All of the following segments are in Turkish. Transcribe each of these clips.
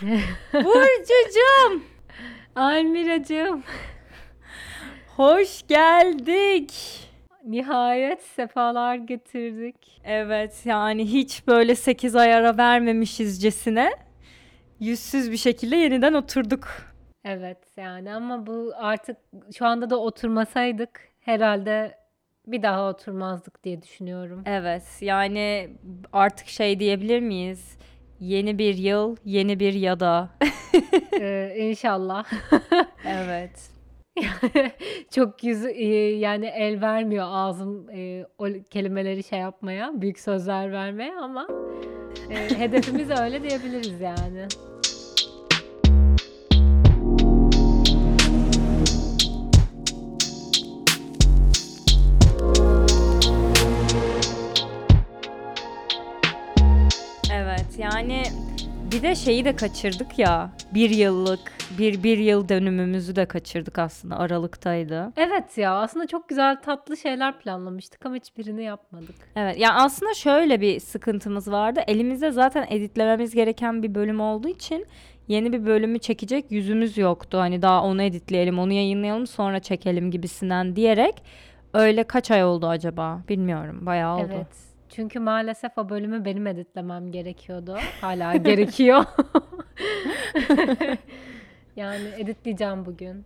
Burcucuğum. Almiracığım. Hoş geldik. Nihayet sefalar getirdik. Evet yani hiç böyle 8 ay ara vermemişizcesine yüzsüz bir şekilde yeniden oturduk. Evet yani ama bu artık şu anda da oturmasaydık herhalde bir daha oturmazdık diye düşünüyorum. Evet yani artık şey diyebilir miyiz? Yeni bir yıl, yeni bir yada. ee, inşallah. evet. Çok yüz e, yani el vermiyor ağzım e, o kelimeleri şey yapmaya, büyük sözler vermeye ama e, hedefimiz öyle diyebiliriz yani. Bir de şeyi de kaçırdık ya bir yıllık bir bir yıl dönümümüzü de kaçırdık aslında Aralık'taydı. Evet ya aslında çok güzel tatlı şeyler planlamıştık ama hiçbirini yapmadık. Evet ya aslında şöyle bir sıkıntımız vardı elimizde zaten editlememiz gereken bir bölüm olduğu için yeni bir bölümü çekecek yüzümüz yoktu. Hani daha onu editleyelim onu yayınlayalım sonra çekelim gibisinden diyerek öyle kaç ay oldu acaba bilmiyorum bayağı oldu. Evet çünkü maalesef o bölümü benim editlemem gerekiyordu. Hala gerekiyor. yani editleyeceğim bugün.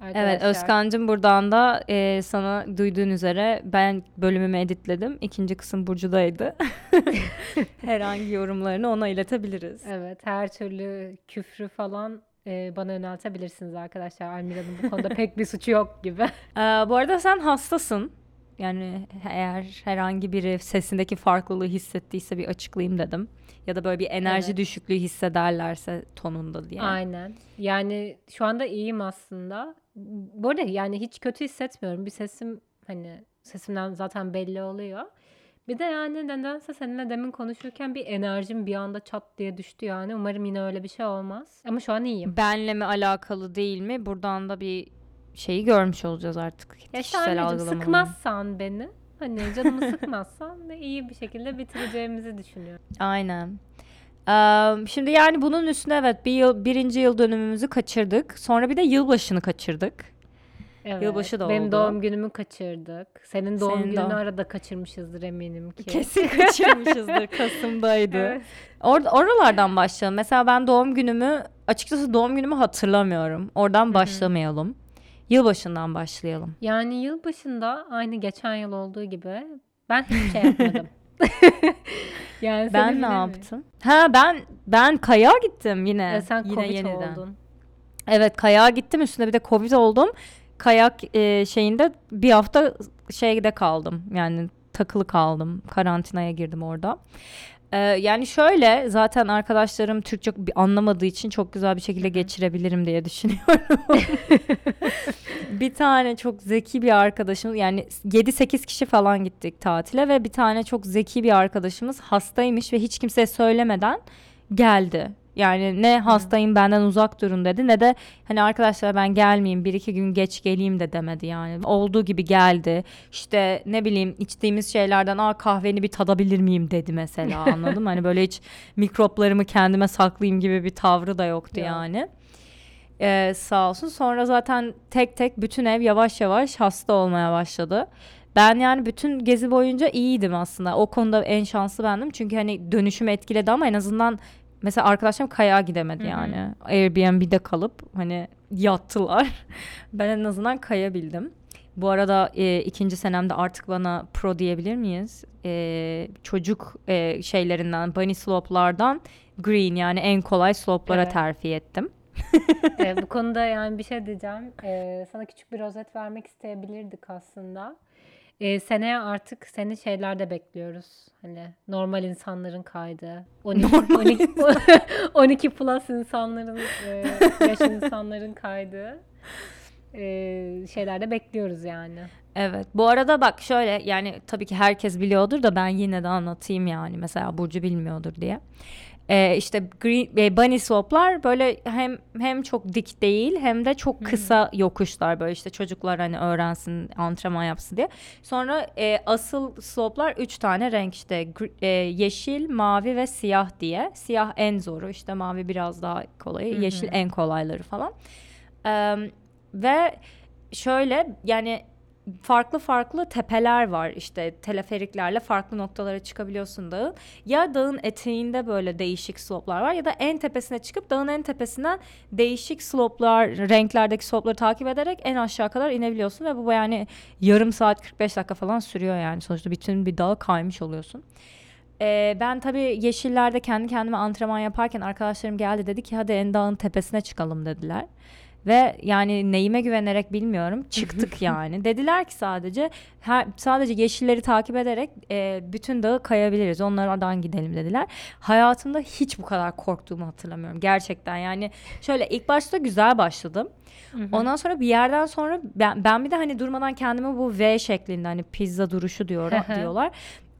Arkadaşlar. Evet Özkan'cığım buradan da e, sana duyduğun üzere ben bölümümü editledim. İkinci kısım Burcu'daydı. Herhangi yorumlarını ona iletebiliriz. Evet her türlü küfrü falan e, bana yöneltebilirsiniz arkadaşlar. Almira'nın bu konuda pek bir suçu yok gibi. Ee, bu arada sen hastasın. Yani eğer herhangi biri sesindeki farklılığı hissettiyse bir açıklayayım dedim. Ya da böyle bir enerji evet. düşüklüğü hissederlerse tonunda diye. Aynen. Yani şu anda iyiyim aslında. Bu arada yani hiç kötü hissetmiyorum. Bir sesim hani sesimden zaten belli oluyor. Bir de yani nedense seninle demin konuşurken bir enerjim bir anda çat diye düştü yani. Umarım yine öyle bir şey olmaz. Ama şu an iyiyim. Benle mi alakalı değil mi? Buradan da bir şeyi görmüş olacağız artık. Ya Şahin'cim sıkmazsan beni hani canımı sıkmazsan iyi bir şekilde bitireceğimizi düşünüyorum. Aynen. Şimdi yani bunun üstüne evet bir yıl, birinci yıl dönümümüzü kaçırdık. Sonra bir de yılbaşını kaçırdık. Evet, Yılbaşı da benim oldu. doğum günümü kaçırdık. Senin doğum Senin gününü doğum... arada kaçırmışızdır eminim ki. Kesin kaçırmışızdır. Kasım'daydı. Evet. Or oralardan başlayalım. Mesela ben doğum günümü açıkçası doğum günümü hatırlamıyorum. Oradan başlamayalım. Yılbaşından başlayalım. Yani yılbaşında aynı geçen yıl olduğu gibi ben hiçbir şey yapmadım. yani ben ne yaptım? Ha ben ben kayağa gittim yine. E sen yine Covid yeniden. oldun. Evet kayağa gittim üstüne bir de Covid oldum. Kayak e, şeyinde bir hafta şeyde kaldım. Yani takılı kaldım. Karantinaya girdim orada. Ee, yani şöyle zaten arkadaşlarım Türkçe anlamadığı için çok güzel bir şekilde geçirebilirim diye düşünüyorum. bir tane çok zeki bir arkadaşımız yani 7-8 kişi falan gittik tatile ve bir tane çok zeki bir arkadaşımız hastaymış ve hiç kimseye söylemeden geldi. Yani ne hastayım benden uzak durun dedi ne de hani arkadaşlar ben gelmeyeyim bir iki gün geç geleyim de demedi yani. Olduğu gibi geldi. İşte ne bileyim içtiğimiz şeylerden aa kahveni bir tadabilir miyim dedi mesela anladım. hani böyle hiç mikroplarımı kendime saklayayım gibi bir tavrı da yoktu ya. yani. Ee, sağ olsun. Sonra zaten tek tek bütün ev yavaş yavaş hasta olmaya başladı. Ben yani bütün gezi boyunca iyiydim aslında. O konuda en şanslı bendim. Çünkü hani dönüşüm etkiledi ama en azından mesela arkadaşlarım kayağa gidemedi Hı-hı. yani. Airbnb'de kalıp hani yattılar. ben en azından kayabildim. Bu arada e, ikinci senemde artık bana pro diyebilir miyiz? E, çocuk e, şeylerinden, bunny slope'lardan green yani en kolay slope'lara evet. terfi ettim. E, bu konuda yani bir şey diyeceğim. E, sana küçük bir rozet vermek isteyebilirdik aslında. E, seneye artık seni şeylerde bekliyoruz. Hani normal insanların kaydı. 12, normal 12, 12 plus insanların, e, yaş insanların kaydı. E, şeylerde bekliyoruz yani. Evet. Bu arada bak şöyle yani tabii ki herkes biliyordur da ben yine de anlatayım yani. Mesela Burcu bilmiyordur diye. Ee, işte green, e, bunny slope'lar böyle hem hem çok dik değil hem de çok kısa yokuşlar böyle işte çocuklar hani öğrensin antrenman yapsın diye. Sonra e, asıl slope'lar üç tane renk işte e, yeşil, mavi ve siyah diye. Siyah en zoru işte mavi biraz daha kolayı, hı. yeşil en kolayları falan. Ee, ve şöyle yani farklı farklı tepeler var işte teleferiklerle farklı noktalara çıkabiliyorsun dağın. Ya dağın eteğinde böyle değişik sloplar var ya da en tepesine çıkıp dağın en tepesinden değişik sloplar, renklerdeki slopları takip ederek en aşağı kadar inebiliyorsun ve bu yani yarım saat 45 dakika falan sürüyor yani sonuçta bütün bir dağı kaymış oluyorsun. Ee, ben tabii yeşillerde kendi kendime antrenman yaparken arkadaşlarım geldi dedi ki hadi en dağın tepesine çıkalım dediler. Ve yani neyime güvenerek bilmiyorum çıktık yani. Dediler ki sadece her, sadece yeşilleri takip ederek e, bütün dağı kayabiliriz. Onlardan gidelim dediler. Hayatımda hiç bu kadar korktuğumu hatırlamıyorum gerçekten. Yani şöyle ilk başta güzel başladım. Ondan sonra bir yerden sonra ben, ben bir de hani durmadan kendime bu V şeklinde hani pizza duruşu diyor, diyorlar.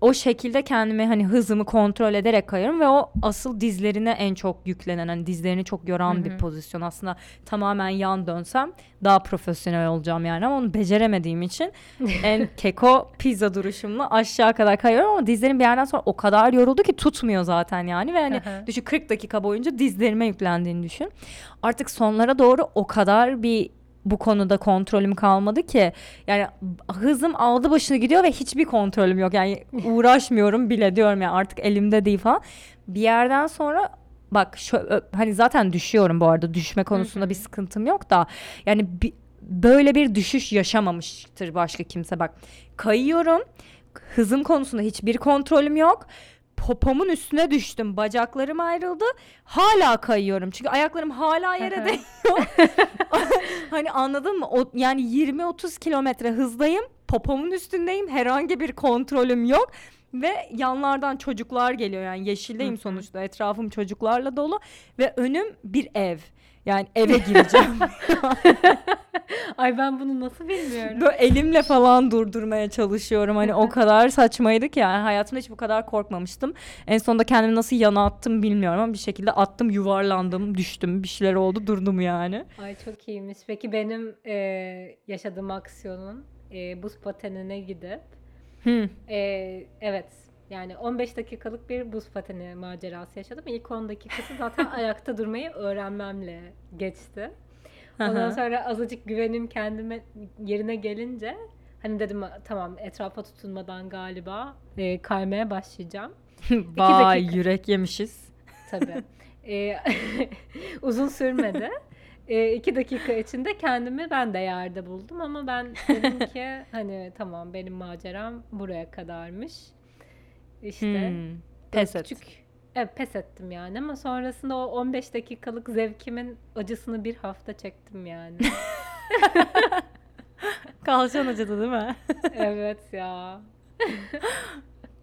O şekilde kendimi hani hızımı kontrol ederek kayıyorum ve o asıl dizlerine en çok yüklenen hani dizlerini çok yoran Hı hı. bir pozisyon. Aslında tamamen yan dönsem daha profesyonel olacağım yani ama onu beceremediğim için en keko pizza duruşumla aşağı kadar kayıyorum ama dizlerim bir yerden sonra o kadar yoruldu ki tutmuyor zaten yani ve hani Hı hı. düşün 40 dakika boyunca dizlerime yüklendiğini düşün. Artık sonlara doğru o kadar bir bu konuda kontrolüm kalmadı ki. Yani hızım aldı başını gidiyor ve hiçbir kontrolüm yok. Yani uğraşmıyorum bile diyorum yani artık elimde değil falan. Bir yerden sonra bak şu, hani zaten düşüyorum bu arada. Düşme konusunda bir sıkıntım yok da. Yani bi- böyle bir düşüş yaşamamıştır başka kimse. Bak kayıyorum. Hızım konusunda hiçbir kontrolüm yok popomun üstüne düştüm. Bacaklarım ayrıldı. Hala kayıyorum. Çünkü ayaklarım hala yere değiyor. Hani anladın mı? O, yani 20-30 kilometre hızdayım. Popomun üstündeyim. Herhangi bir kontrolüm yok. Ve yanlardan çocuklar geliyor. Yani yeşildeyim sonuçta. Etrafım çocuklarla dolu. Ve önüm bir ev yani eve gireceğim Ay ben bunu nasıl bilmiyorum. Böyle elimle falan durdurmaya çalışıyorum. Hani o kadar saçmaydı ki yani hayatımda hiç bu kadar korkmamıştım. En sonunda kendimi nasıl yana attım bilmiyorum ama bir şekilde attım, yuvarlandım, düştüm. Bir şeyler oldu, durdum yani. Ay çok iyiymiş. Peki benim e, yaşadığım aksiyonun e, buz patenine gidip Hı. e, evet yani 15 dakikalık bir buz pateni macerası yaşadım. İlk 10 dakikası zaten ayakta durmayı öğrenmemle geçti. Ondan sonra azıcık güvenim kendime yerine gelince hani dedim tamam etrafa tutunmadan galiba e, kaymaya başlayacağım. Vay yürek yemişiz. Tabii. Ee, uzun sürmedi. Ee, iki dakika içinde kendimi ben de yerde buldum ama ben dedim ki hani tamam benim maceram buraya kadarmış. İşte Hmm. Pes et. küçük Evet, pes ettim yani ama sonrasında o 15 dakikalık zevkimin acısını bir hafta çektim yani. Kalçan acıdı değil mi? evet ya.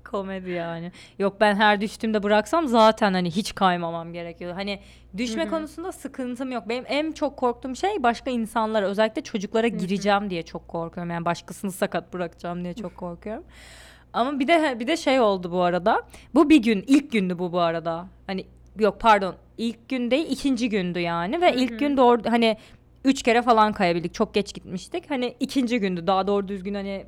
Komedi yani. Yok ben her düştüğümde bıraksam zaten hani hiç kaymamam gerekiyor. Hani düşme Hı hı. konusunda sıkıntım yok. Benim en çok korktuğum şey başka insanlara özellikle çocuklara gireceğim diye çok korkuyorum. Yani başkasını sakat bırakacağım diye çok korkuyorum. Ama bir de bir de şey oldu bu arada. Bu bir gün ilk gündü bu bu arada. Hani yok pardon ilk gün değil ikinci gündü yani ve ilk gün doğru hani üç kere falan kayabildik. Çok geç gitmiştik. Hani ikinci gündü daha doğru düzgün hani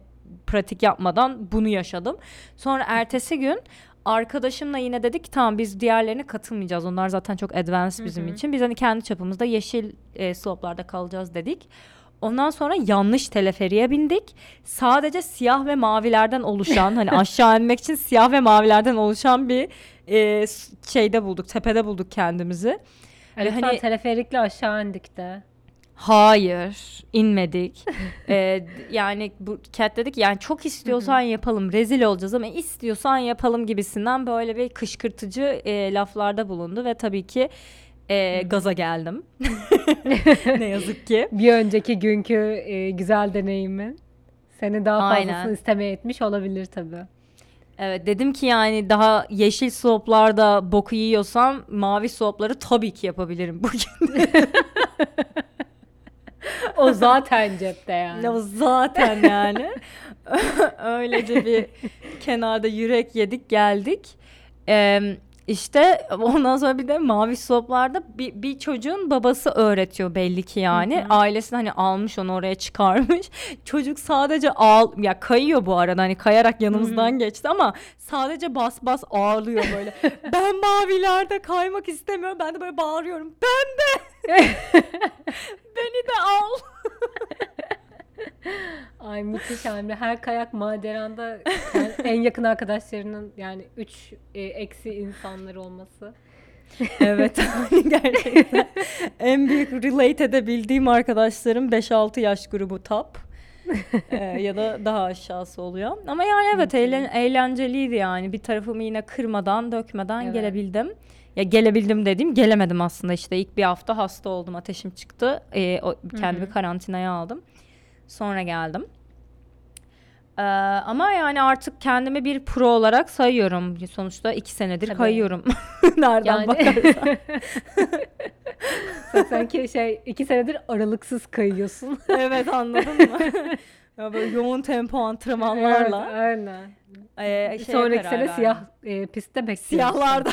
pratik yapmadan bunu yaşadım. Sonra ertesi gün arkadaşımla yine dedik ki tamam biz diğerlerine katılmayacağız. Onlar zaten çok advanced bizim için. Biz hani kendi çapımızda yeşil e, slope'larda kalacağız dedik. Ondan sonra yanlış teleferiye bindik. Sadece siyah ve mavilerden oluşan hani aşağı inmek için siyah ve mavilerden oluşan bir e, şeyde bulduk. Tepede bulduk kendimizi. Ve Lütfen hani- teleferikle aşağı indik de. Hayır, inmedik. Ee, yani bu Cat dedik yani çok istiyorsan yapalım, rezil olacağız ama istiyorsan yapalım gibisinden böyle bir kışkırtıcı e, laflarda bulundu ve tabii ki e, gaza geldim. ne yazık ki. Bir önceki günkü e, güzel deneyimin seni daha fazlasını Aynen. istemeye etmiş olabilir tabii. Evet dedim ki yani daha yeşil soğuplarda boku yiyorsam mavi soğupları tabii ki yapabilirim bugün. O zaten cepte yani. Ya zaten yani. Öylece bir kenarda yürek yedik geldik. Ee, İşte ondan sonra bir de mavi sloplarda bir, bir çocuğun babası öğretiyor belli ki yani. Hı hı. Ailesi hani almış onu oraya çıkarmış. Çocuk sadece ağl ya kayıyor bu arada hani kayarak yanımızdan geçti ama sadece bas bas ağlıyor böyle. ben mavilerde kaymak istemiyorum. Ben de böyle bağırıyorum. Ben de. Beni de al. Ay müthiş Emre. Her kayak maceranda yani en yakın arkadaşlarının yani üç e, eksi insanlar olması. Evet gerçekten en büyük relate edebildiğim arkadaşlarım 5-6 yaş grubu top. Ee, ya da daha aşağısı oluyor. Ama yani evet eğlen, eğlenceliydi yani. Bir tarafımı yine kırmadan, dökmeden Evet. gelebildim. Ya gelebildim dediğim gelemedim aslında işte ilk bir hafta hasta oldum ateşim çıktı Ee, o, kendimi karantinaya aldım sonra geldim Ee, ama yani artık kendimi bir pro olarak sayıyorum sonuçta iki senedir Tabii. kayıyorum nereden Yani bakarsan sanki şey iki senedir aralıksız kayıyorsun. evet anladın mı ya böyle yoğun tempo antrenmanlarla Evet, aynen. ee, şeye Sonraki sene siyah e, pistte bekliyorsun. siyahlarda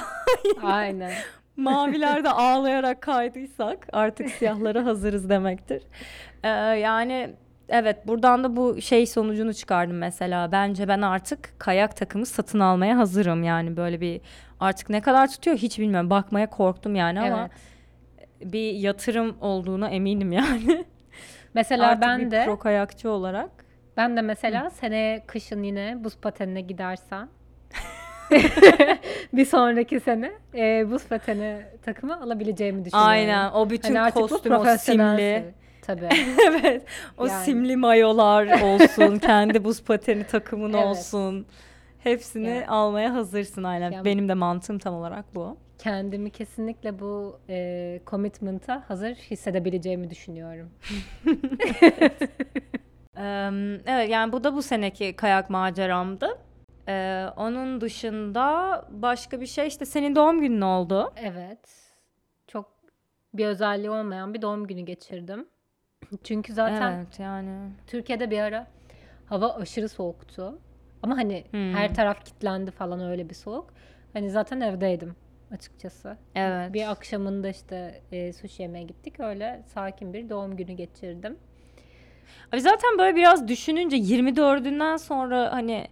Aynen. mavilerde ağlayarak kaydıysak artık siyahlara hazırız demektir. Ee, yani evet buradan da bu şey sonucunu çıkardım mesela. Bence ben artık kayak takımı satın almaya hazırım. Yani böyle bir artık ne kadar tutuyor hiç bilmiyorum. Bakmaya korktum yani ama bir yatırım olduğuna eminim yani. Mesela artık ben bir de pro kayakçı olarak. ben de mesela seneye kışın yine buz patenine gidersen bir sonraki sene e, buz pateni takımı alabileceğimi düşünüyorum. Aynen o bütün Hani artık bu kostüm o profesyonel simli. Tabii. evet. O Yani. simli mayolar olsun, kendi buz pateni takımın Evet. olsun. Hepsini Yani. almaya hazırsın aynen. Yani- Benim de mantığım tam olarak bu. Kendimi kesinlikle bu e, commitment'a hazır hissedebileceğimi düşünüyorum. Eee, evet yani bu da bu seneki kayak maceramdı. Eee, onun dışında başka bir şey işte senin doğum günün oldu. Evet. Çok bir özelliği olmayan bir doğum günü geçirdim. Çünkü zaten Evet yani. Türkiye'de bir ara hava aşırı soğuktu. Ama hani Hmm. her taraf kilitlendi falan öyle bir soğuk. Hani zaten evdeydim açıkçası. Evet. Bir akşamında işte e, sushi yemeye gittik. Öyle sakin bir doğum günü geçirdim. Abi zaten böyle biraz düşününce 24'ünden sonra hani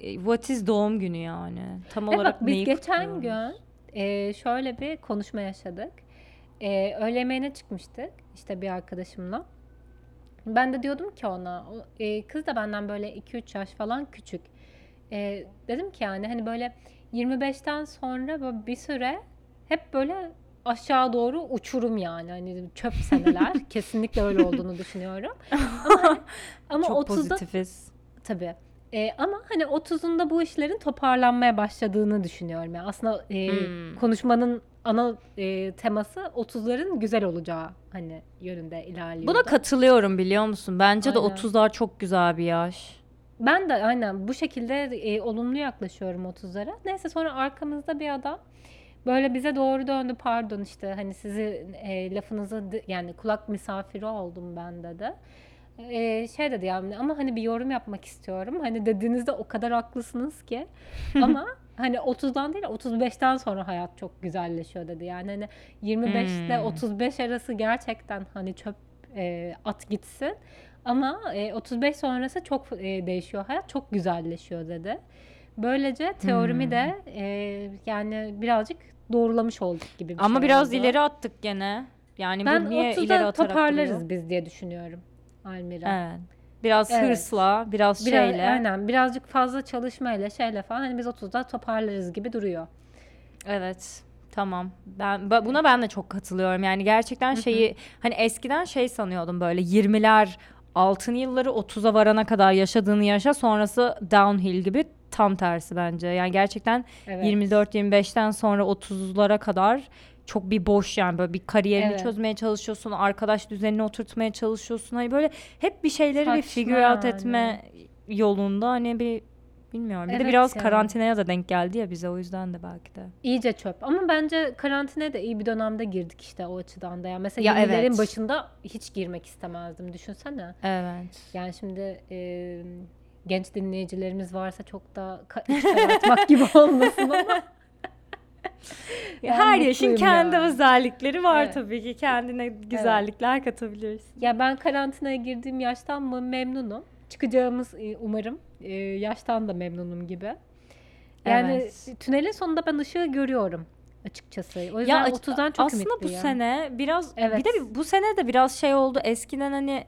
e, what is doğum günü yani? Tam Ve olarak bak biz neyi geçen kutluyoruz? gün e, şöyle bir konuşma yaşadık. E, öğle yemeğine çıkmıştık işte bir arkadaşımla. Ben de diyordum ki ona, e, kız da benden böyle 2-3 yaş falan küçük. E, dedim ki yani hani böyle 25'ten sonra böyle bir süre hep böyle aşağı doğru uçurum yani. Hani çöp seneler. Kesinlikle öyle olduğunu düşünüyorum. Ama, hani- ama Çok 30'da pozitifiz. Tabii. Ee, ama hani 30'unda bu işlerin toparlanmaya başladığını düşünüyorum. Yani aslında e, Hmm. konuşmanın ana e, teması 30'ların güzel olacağı hani yönünde ilerliyor. Buna katılıyorum biliyor musun? Bence de Aynen. 30'lar çok güzel bir yaş. Ben de aynen bu şekilde e, olumlu yaklaşıyorum 30'lara. Neyse sonra arkamızda bir adam böyle bize doğru döndü pardon işte hani sizi e, lafınızı yani kulak misafiri oldum ben dedi. E, şey dedi yani ama hani bir yorum yapmak istiyorum. Hani dediğinizde o kadar haklısınız ki ama hani 30'dan değil 35'ten sonra hayat çok güzelleşiyor dedi. Yani hani 25 ile Hmm. 35 arası gerçekten hani çöp e, at gitsin. Ama e, 35 sonrası çok e, değişiyor hayat, çok güzelleşiyor dedi. Böylece teorimi Hmm. de e, yani birazcık doğrulamış olduk gibi bir Ama şey biraz oldu. ileri attık gene. Yani Ben bu niye ileri 30'da atarak toparlarız duruyor? biz diye düşünüyorum Almira. Evet. Biraz Evet. hırsla, biraz, Biraz, şeyle. aynen birazcık fazla çalışmayla şeyle falan hani biz 30'da toparlarız gibi duruyor. Evet. Tamam. Ben buna ben de çok katılıyorum. Yani gerçekten şeyi hani eskiden şey sanıyordum böyle 20'ler altın yılları 30'a varana kadar yaşadığını yaşa sonrası downhill gibi tam tersi bence. Yani gerçekten Evet. 24-25'ten sonra 30'lara kadar çok bir boş yani böyle bir kariyerini Evet. çözmeye çalışıyorsun, arkadaş düzenini oturtmaya çalışıyorsun. Hani böyle hep bir şeyleri bir Saçma figure out yani. etme yolunda hani bir bilmiyorum. Bir de Evet biraz yani. karantinaya da denk geldi ya bize o yüzden de belki de. İyice çöp. Ama bence karantinaya da iyi bir dönemde girdik işte o açıdan da. Yani mesela Ya 20'lerin evet. başında hiç girmek istemezdim. Düşünsene. Evet. Yani şimdi e, genç dinleyicilerimiz varsa çok da ka- karartmak gibi olmasın ama Ben Her yaşın kendi yani. özellikleri var Evet. tabii ki. Kendine güzellikler katabilirsin. Ya ben karantinaya girdiğim yaştan mı memnunum. Çıkacağımız umarım e, yaştan da memnunum gibi. Yani Evet. tünelin sonunda ben ışığı görüyorum açıkçası. O Ya yüzden aç- 30'dan çok aslında bu ümitliyim. sene biraz Evet. bir de bu sene de biraz şey oldu. Eskiden hani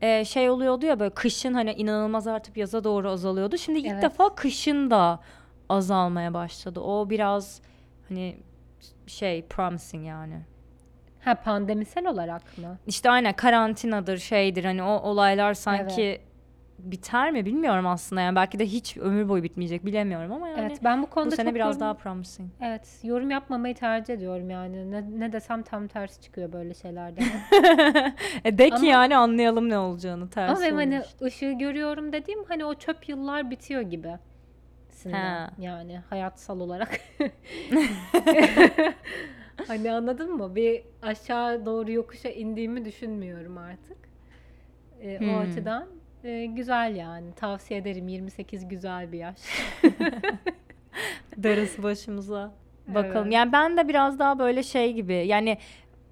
e, şey oluyordu ya böyle kışın hani inanılmaz artıp yaza doğru azalıyordu. Şimdi ilk Evet. defa kışın da azalmaya başladı. O biraz hani şey promising yani. Ha pandemisel olarak mı? İşte aynen karantinadır şeydir hani o olaylar sanki biter mi bilmiyorum aslında yani belki de hiç ömür boyu bitmeyecek bilemiyorum ama yani evet ben bu konuda bu sene çok biraz yorum- daha promising. Evet yorum yapmamayı tercih ediyorum yani. Ne, ne desem tam tersi çıkıyor böyle şeylerde. e de ki Ama- yani anlayalım ne olacağını ters Ama hani olmuş. ışığı görüyorum dediğim hani o çöp yıllar bitiyor gibi. Ha. Yani hayatsal olarak. hani anladın mı? Bir aşağı doğru yokuşa indiğimi düşünmüyorum artık. Ee, Hmm. O açıdan e, güzel yani. Tavsiye ederim. 28 güzel bir yaş. Darısı başımıza. Bakalım. Evet. Yani ben de biraz daha böyle şey gibi yani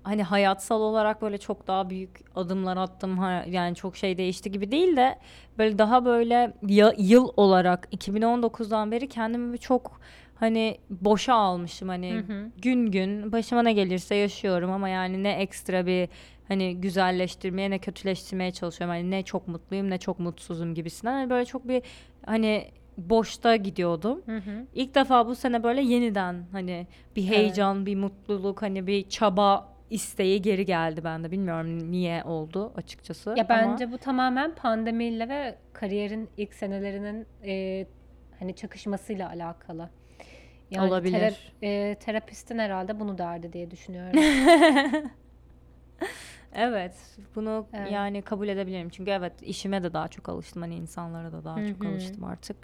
hani hayatsal olarak böyle çok daha büyük adımlar attım. Ha- Yani çok şey değişti gibi değil de böyle daha böyle ya- yıl olarak 2019'dan beri kendimi bir çok hani boşa almışım hani Hı hı. gün gün başıma ne gelirse yaşıyorum ama yani ne ekstra bir hani güzelleştirmeye ne kötüleştirmeye çalışıyorum. Hani ne çok mutluyum ne çok mutsuzum gibisinden. Hani böyle çok bir hani boşta gidiyordum. Hı hı. İlk defa bu sene böyle yeniden hani bir Evet. heyecan, bir mutluluk, hani bir çaba isteği geri geldi bende. Bilmiyorum niye oldu açıkçası. Ya ama bence bu tamamen pandemiyle ve kariyerin ilk senelerinin e, hani çakışmasıyla alakalı. Olabilir. tera- e, terapistin herhalde bunu derdi diye düşünüyorum. evet, bunu Evet. yani kabul edebilirim. Çünkü evet işime de daha çok alıştım. Hani insanlara da daha çok Hı hı. alıştım artık.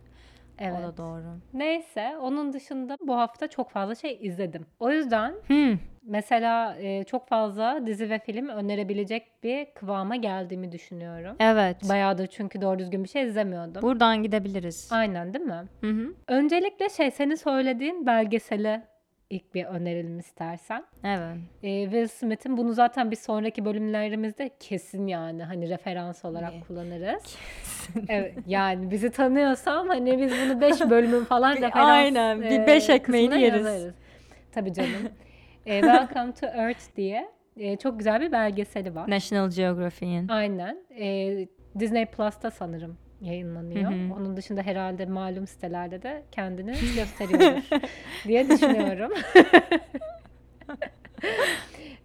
O Evet. da doğru. Neyse, onun dışında bu hafta çok fazla şey izledim. O yüzden Hmm. Mesela e, çok fazla dizi ve film önerebilecek bir kıvama geldiğimi düşünüyorum. Evet. Bayağıdır çünkü doğru düzgün bir şey izlemiyordum. Buradan gidebiliriz. Aynen değil mi? Hı hı. Öncelikle şey senin söylediğin belgeseli ilk bir önerelim istersen. Evet. Ee, Will Smith'in bunu zaten bir sonraki bölümlerimizde kesin yani hani referans olarak Ne? kullanırız. Evet yani bizi tanıyorsam hani biz bunu 5 bölümün falan referans aynen, bir e, beş ekmeğini yeriz. yazarız. Tabii canım. Ee, Welcome to Earth diye e, çok güzel bir belgeseli var. National Geographic'in. Aynen. Ee, Disney Plus'ta sanırım yayınlanıyor. Hı hı. Onun dışında herhalde malum sitelerde de kendini gösteriyordur diye düşünüyorum.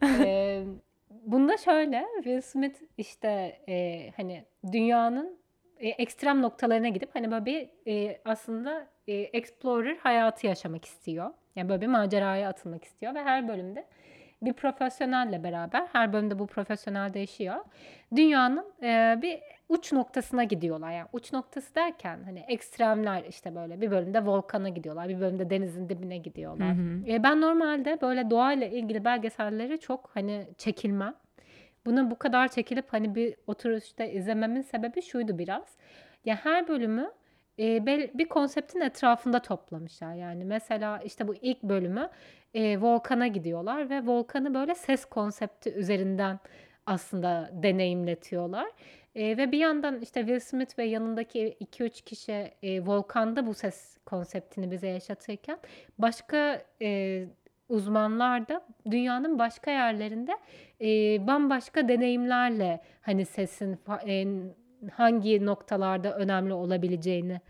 Ee, bunda şöyle Will Smith işte e, hani dünyanın e, ekstrem noktalarına gidip hani böyle bir e, aslında e, explorer hayatı yaşamak istiyor. Yani böyle bir maceraya atılmak istiyor ve her bölümde bir profesyonelle beraber her bölümde bu profesyonel değişiyor. Dünyanın e, bir uç noktasına gidiyorlar. Yani uç noktası derken hani ekstremler işte böyle bir bölümde volkana gidiyorlar, bir bölümde denizin dibine gidiyorlar. Hı hı. E, ben normalde böyle doğayla ilgili belgeselleri çok hani çekilmem. Bunu bu kadar çekilip hani bir oturuşta izlememin sebebi şuydu biraz. Ya her bölümü bir konseptin etrafında toplamışlar. Yani mesela işte bu ilk bölümü volkana gidiyorlar ve volkanı böyle ses konsepti üzerinden aslında deneyimletiyorlar. Ve bir yandan işte Will Smith ve yanındaki 2-3 kişi volkanda bu ses konseptini bize yaşatırken başka uzmanlar da dünyanın başka yerlerinde bambaşka deneyimlerle hani sesin hangi noktalarda önemli olabileceğini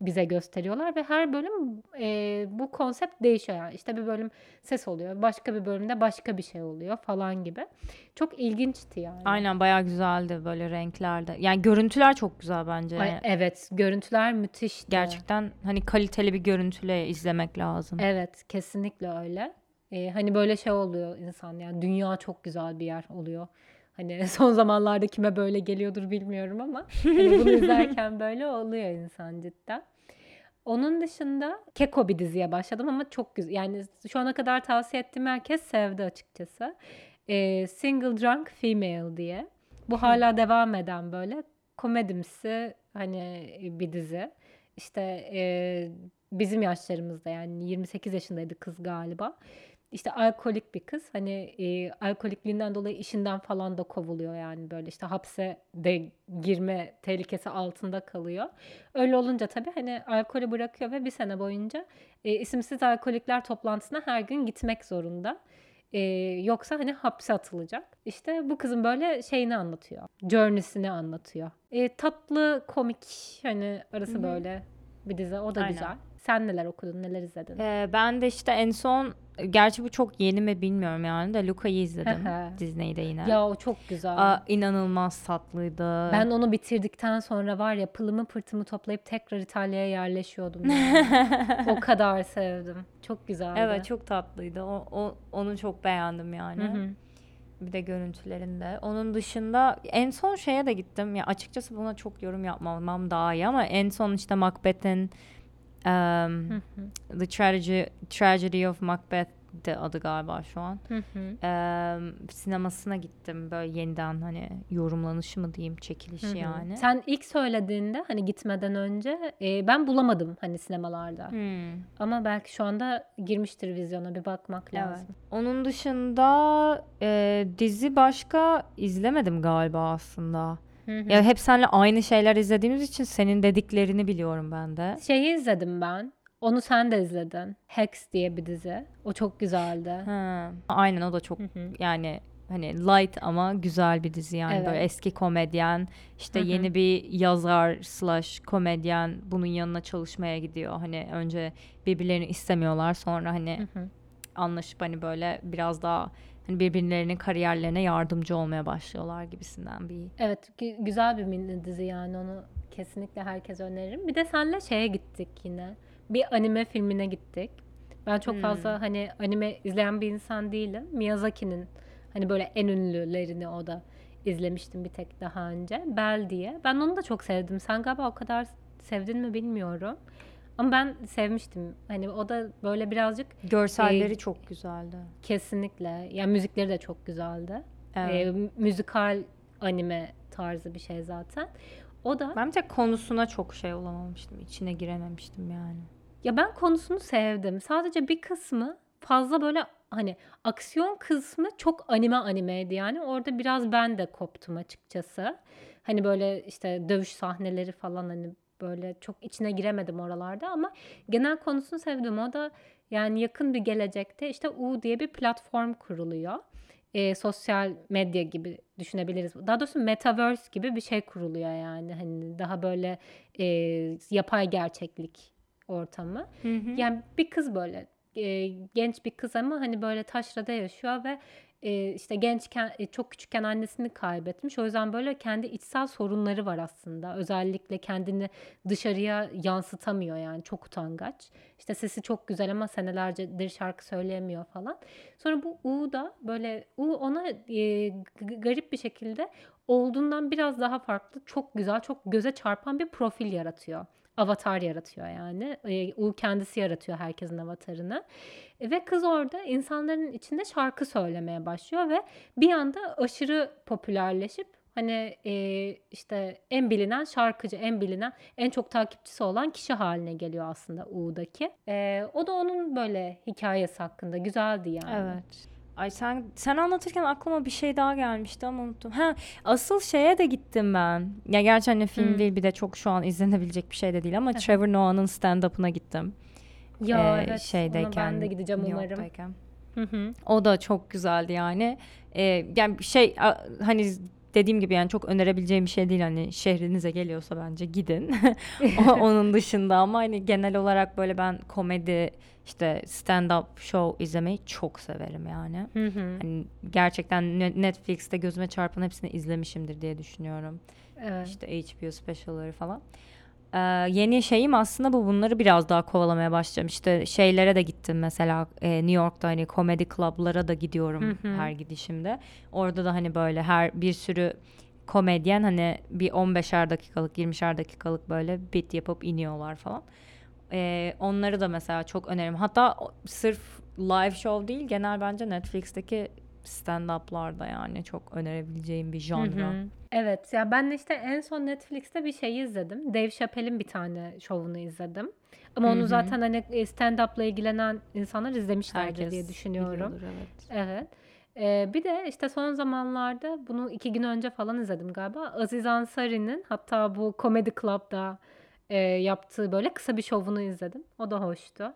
bize gösteriyorlar ve her bölüm e, bu konsept değişiyor yani işte bir bölüm ses oluyor başka bir bölümde başka bir şey oluyor falan gibi çok ilginçti yani. Aynen bayağı güzeldi böyle renklerde. Yani görüntüler çok güzel bence. Ay, evet görüntüler müthişti. Gerçekten hani kaliteli bir görüntüyle izlemek lazım. Evet kesinlikle öyle. Ee, hani böyle şey oluyor insan yani dünya çok güzel bir yer oluyor. Hani son zamanlarda kime böyle geliyordur bilmiyorum ama hani bunu izlerken böyle oluyor insan cidden. Onun dışında Keko bir diziye başladım ama çok güzel. Yani şu ana kadar tavsiye ettiğim herkes sevdi açıkçası. Ee, Single Drunk Female diye. Bu hala devam eden böyle komedimsi hani bir dizi. İşte e, bizim yaşlarımızda yani 28 yaşındaydı kız galiba. İşte alkolik bir kız. Hani e, alkolikliğinden dolayı işinden falan da kovuluyor yani böyle işte hapse de girme tehlikesi altında kalıyor. Öyle olunca tabii hani alkolü bırakıyor ve bir sene boyunca e, isimsiz alkolikler toplantısına her gün gitmek zorunda. E, yoksa hani hapse atılacak. İşte bu kızın böyle şeyini anlatıyor. Journey'sini anlatıyor. E, tatlı, komik hani arası Hı hı. böyle bir dizi. O da Aynen. güzel. Sen neler okudun, neler izledin? Ee, ben de işte en son gerçi bu çok yeni mi bilmiyorum yani de Luca'yı izledim. Disney'de yine. Ya o çok güzel. Aa, inanılmaz tatlıydı. Ben onu bitirdikten sonra var ya pılımı pırtımı toplayıp tekrar İtalya'ya yerleşiyordum. yani. o kadar sevdim. Çok güzeldi. Evet çok tatlıydı. O, o onu çok beğendim yani. Hı hı. Bir de görüntülerinde. Onun dışında en son şeye de gittim. Ya açıkçası buna çok yorum yapmamam daha iyi ama en son işte Macbeth'in um. The Tragedy, Tragedy of Macbeth de adı galiba şu an. Hı hı. Sinemasına gittim böyle yeniden hani yorumlanışı mı diyeyim çekilişi Hı hı. yani. Sen ilk söylediğinde hani gitmeden önce e, ben bulamadım hani sinemalarda. Ama belki şu anda girmiştir vizyona bir bakmak Evet. lazım. Onun dışında e, dizi başka izlemedim galiba aslında. Hı hı. Ya hep seninle aynı şeyler izlediğimiz için senin dediklerini biliyorum ben de. Şeyi izledim ben. Onu sen de izledin. Hex diye bir dizi. O çok güzeldi. Ha, aynen o da çok Hı hı. yani hani light ama güzel bir dizi yani Evet. böyle eski komedyen işte yeni bir yazar slash komedyen bunun yanına çalışmaya gidiyor hani önce birbirlerini istemiyorlar sonra hani anlaşıp hani böyle biraz daha hani birbirlerinin kariyerlerine yardımcı olmaya başlıyorlar gibisinden bir Evet gü- güzel bir mini dizi yani onu kesinlikle herkese öneririm. Bir de senle şeye gittik yine. Bir anime filmine gittik. Ben çok Hmm. fazla hani anime izleyen bir insan değilim. Miyazaki'nin hani böyle en ünlülerini o da izlemiştim bir tek daha önce. Bell diye. Ben onu da çok sevdim. Sen galiba o kadar sevdin mi bilmiyorum. Ama ben sevmiştim. Hani o da böyle birazcık görselleri Ee, çok güzeldi. kesinlikle. Yani müzikleri de çok güzeldi. Evet. Mü- müzikal anime tarzı bir şey zaten. O da Ben bir tek konusuna çok şey olamamıştım. içine girememiştim yani. ya ben konusunu sevdim. Sadece bir kısmı fazla böyle hani aksiyon kısmı çok anime animeydi yani. Orada biraz ben de koptum açıkçası. Hani böyle işte dövüş sahneleri falan hani böyle çok içine giremedim oralarda ama genel konusunu sevdim. O da yani yakın bir gelecekte işte U diye bir platform kuruluyor. Ee, sosyal medya gibi düşünebiliriz. Daha doğrusu metaverse gibi bir şey kuruluyor yani. Hani daha böyle e, yapay gerçeklik ortamı. Yani bir kız böyle e, genç bir kız ama hani böyle taşrada yaşıyor ve e, işte gençken e, çok küçükken annesini kaybetmiş. O yüzden böyle kendi içsel sorunları var aslında. Özellikle kendini dışarıya yansıtamıyor yani çok utangaç. İşte sesi çok güzel ama senelercedir şarkı söyleyemiyor falan. Sonra bu U da böyle U ona e, garip bir şekilde olduğundan biraz daha farklı, çok güzel, çok göze çarpan bir profil yaratıyor. Avatar yaratıyor yani. U kendisi yaratıyor herkesin avatarını. Ve kız orada insanların içinde şarkı söylemeye başlıyor ve bir anda aşırı popülerleşip hani e, işte en bilinen şarkıcı, en bilinen, en çok takipçisi olan kişi haline geliyor aslında U'daki. E, o da onun böyle hikayesi hakkında güzeldi yani. Evet. Ay sen sen anlatırken aklıma bir şey daha gelmişti ama unuttum. Ha asıl şeye de gittim ben. Ya gerçi hani film Hmm. değil bir de çok şu an izlenebilecek bir şey de değil ama Trevor Noah'nın stand-up'ına gittim. Ya Ee, evet, şeydeyken, ona ben de gideceğim umarım. Hı hı. O da çok güzeldi yani. Ee, yani şey a- hani dediğim gibi yani çok önerebileceğim bir şey değil hani şehrinize geliyorsa bence gidin. Onun dışında ama hani genel olarak böyle ben komedi işte stand-up show izlemeyi çok severim yani. Hı hı. Hani gerçekten Ne- Netflix'te gözüme çarpan hepsini izlemişimdir diye düşünüyorum. Evet. İşte HBO specialları falan. Ee, yeni şeyim aslında bu. Bunları biraz daha kovalamaya başlayacağım. İşte şeylere de gittim mesela e, New York'ta hani komedi club'lara da gidiyorum Hı hı. her gidişimde. Orada da hani böyle her bir sürü komedyen hani bir 15'er dakikalık 20'şer dakikalık böyle bit yapıp iniyorlar falan. Ee, onları da mesela çok öneririm. Hatta o- sırf live show değil genel bence Netflix'teki stand-up'larda yani çok önerebileceğim bir Hı janra. hı. Evet ya ben de işte en son Netflix'te bir şey izledim. Dave Chappelle'in bir tane şovunu izledim. Ama Hı onu hı. zaten hani e, stand-up'la ilgilenen insanlar izlemişlerdir Herkes diye düşünüyorum. biliyordur, evet. Evet. Ee, bir de işte son zamanlarda bunu iki gün önce falan izledim galiba. Aziz Ansari'nin hatta bu Comedy Club'da e, yaptığı böyle kısa bir şovunu izledim. O da hoştu.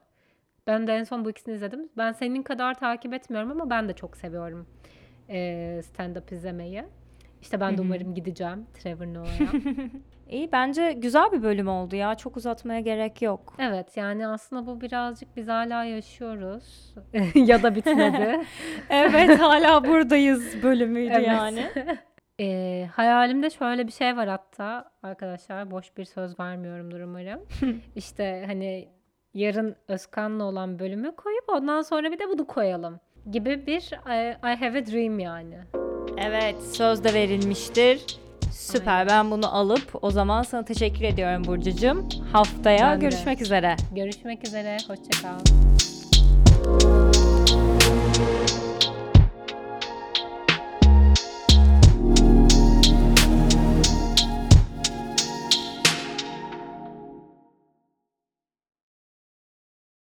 Ben de en son bu ikisini izledim. Ben senin kadar takip etmiyorum ama ben de çok seviyorum e, stand-up izlemeyi. İşte ben de umarım gideceğim Trevor Noah'ya. İyi bence güzel bir bölüm oldu ya. Çok uzatmaya gerek yok. Evet yani aslında bu birazcık biz hala yaşıyoruz. ya da bitmedi. Evet hala buradayız bölümüydü Evet. yani. Ee, hayalimde şöyle bir şey var hatta arkadaşlar boş bir söz vermiyorumdur umarım. işte hani yarın Özkan'la olan bölümü koyup ondan sonra bir de bunu koyalım gibi bir I, I have a dream yani. Evet söz de verilmiştir. Süper Aynen. ben bunu alıp o zaman sana teşekkür ediyorum Burcucuğum. Haftaya Ben de. görüşmek üzere. Görüşmek üzere, hoşça kal.